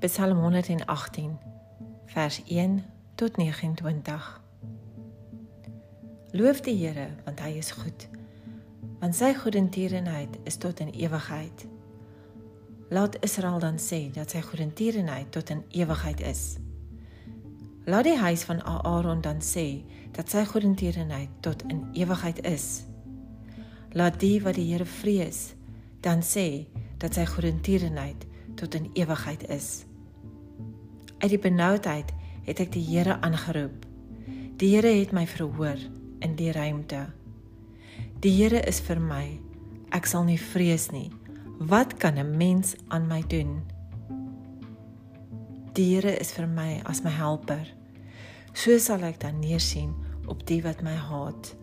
Psalm 118 vers 1 tot 29. Loof die Here want hy is goed. Want sy goedertierenheid is tot in ewigheid. Laat Israel dan sê dat sy goedertierenheid tot in ewigheid is. Laat die huis van Aaron dan sê dat sy goedertierenheid tot in ewigheid is. Laat die wat die Here vrees dan sê dat sy goedertierenheid tot in ewigheid is. Uit die benoudheid het ek die Here aangeroep. Die Here het my verhoor in die ruimte. Die Here is vir my. Ek sal nie vrees nie. Wat kan 'n mens aan my doen? Die Here is vir my as my helper. So sal ek dan neersien op die wat my haat.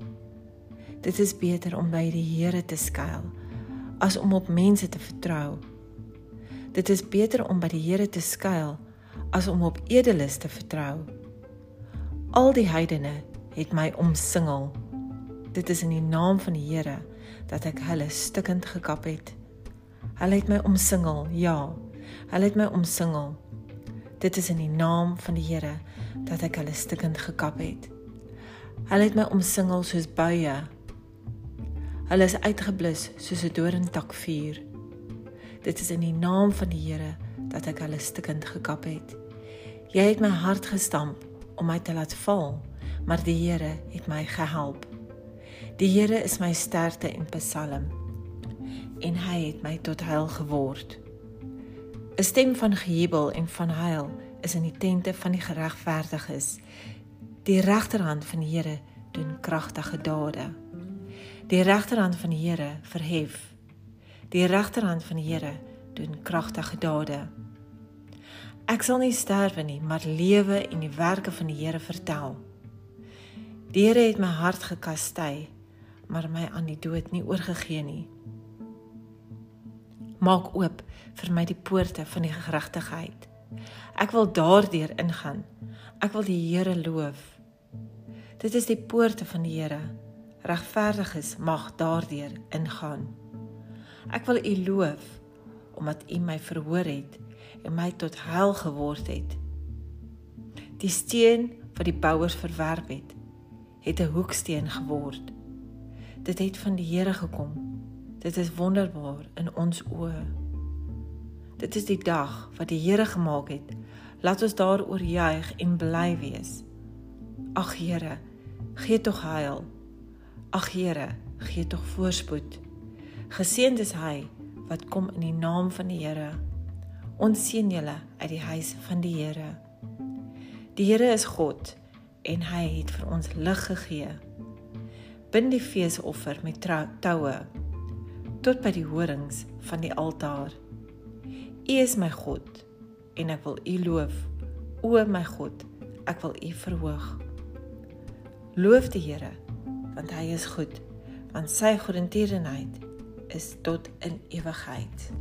Dit is beter om by die Here te skuil as om op mense te vertrou. Dit is beter om by die Here te skuil as om op edeles te vertrou. Al die heidene het my omsingel. Dit is in die naam van die Here dat ek hulle stikkend gekap het. Hulle het my omsingel, ja. Hulle het my omsingel. Dit is in die naam van die Here dat ek hulle stikkend gekap het. Hulle het my omsingel soos buie. Hulle is uitgeblus soos 'n doringtak vuur. Dit is in die naam van die Here dat ek hulle stikkend gekap het. Jy het my hart gestamp om my te laat val, maar die Here het my gehelp. Die Here is my sterkte en psalm en hy het my tot heil geword. 'n Stem van gejubel en van heil is in die tente van die geregverdiges. Die regterhand van die Here doen kragtige dade. Die regterhand van die Here verhef. Die regterhand van die Here doen kragtige dade. Ek sal nie sterwe nie, maar lewe en die werke van die Here vertel. Die Here het my hart gekastei, maar my aan die dood nie oorgegee nie. Maak oop vir my die poorte van die geregtigheid. Ek wil daardeur ingaan. Ek wil die Here loof. Dit is die poorte van die Here. Regverdiges mag daardeur ingaan. Ek wil U loof omdat U my verhoor het en my tot heil geword het. Die steen wat die bouers verwerp het, het 'n hoeksteen geword. Dit het van die Here gekom. Dit is wonderbaar in ons oë. Dit is die dag wat die Here gemaak het. Laat ons daaroor juig en bly wees. Ag Here, gee tog heil. Ag Here, gee tog voorspoed. Geseënd is hy wat kom in die naam van die Here. Ons seën julle uit die huis van die Here. Die Here is God en hy het vir ons lig gegee. Bind die feesoffer met toue tot by die horings van die altaar. U is my God en ek wil U loof. O my God, ek wil U verhoog. Loof die Here want hy is goed, want sy goedertierenheid is tot in ewigheid.